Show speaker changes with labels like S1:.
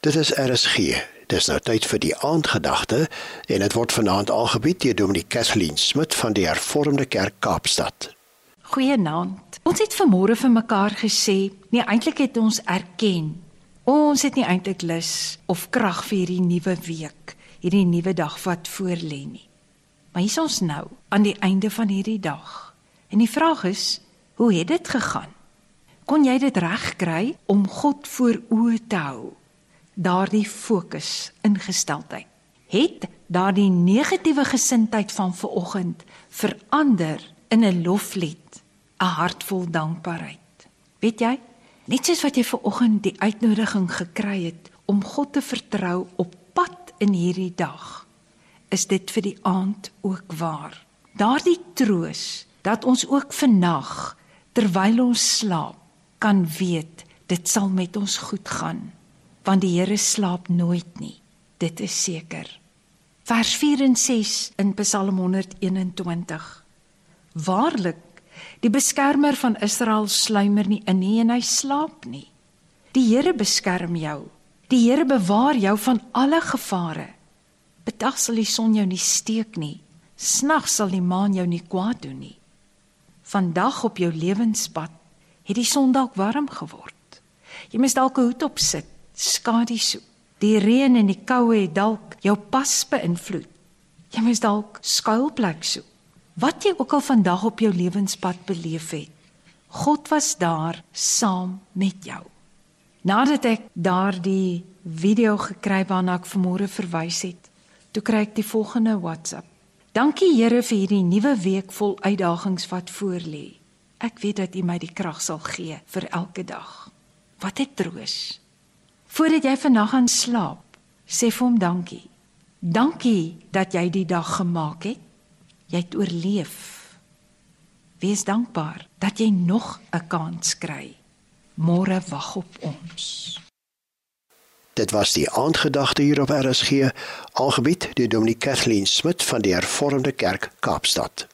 S1: Dit is RSG. Dis nou tyd vir die aandgedagte en dit word vanaand aangebied deur Dominee Kathleen Smit van die Hervormde Kerk Kaapstad.
S2: Goeienaand. Ons het vanmôre vir mekaar gesê, nee eintlik het ons erken. Ons het nie eintlik lus of krag vir hierdie nuwe week, hierdie nuwe dag wat voor lê nie. Maar hier is ons nou aan die einde van hierdie dag. En die vraag is, hoe het dit gegaan? Kon jy dit regkry om God voor oë te hou? Daardie fokus ingesteldheid. Het daardie negatiewe gesindheid van vanoggend verander in 'n loflied 'n hart vol dankbaarheid? Weet jy net soos wat jy vanoggend die uitnodiging gekry het om God te vertrou op pad in hierdie dag is dit vir die aand ook waar. Daardie troos dat ons ook vannag terwyl ons slaap kan weet dit sal met ons goed gaan want die Here slaap nooit nie. Dit is seker. Vers 4 en 6 in Psalm 121. Waarlik, die beskermer van Israel sluimer nie in nie en hy slaap nie. Die Here beskerm jou. Die Here bewaar jou van alle gevare. Bedag sal die son jou nie steek nie. Snags sal die maan jou nie kwaad doen nie. Vandag op jou lewenspad het die son dalk warm geword. Jy moet dalk 'n hoed opsit skadu so. Die reën en die koue het dalk jou pas beïnvloed. Jy moes dalk skuilplek soek. Wat jy ook al vandag op jou lewenspad beleef het, God was daar saam met jou. Nadat ek daardie video gekry waarna ek vanmôre verwys het, toe kry ek die volgende WhatsApp. Dankie Here vir hierdie nuwe week vol uitdagings wat voorlê. Ek weet dat U my die krag sal gee vir elke dag. Wat 'n troos. Voordat jy vannag gaan slaap, sê vir hom dankie. Dankie dat jy die dag gemaak het. Jy het oorleef. Wees dankbaar dat jy nog 'n kans kry. Môre wag op ons.
S1: Dit was die aandgedagte hier op RSG, algebied deur Dominee Kathleen Smit van die Hervormde Kerk Kaapstad.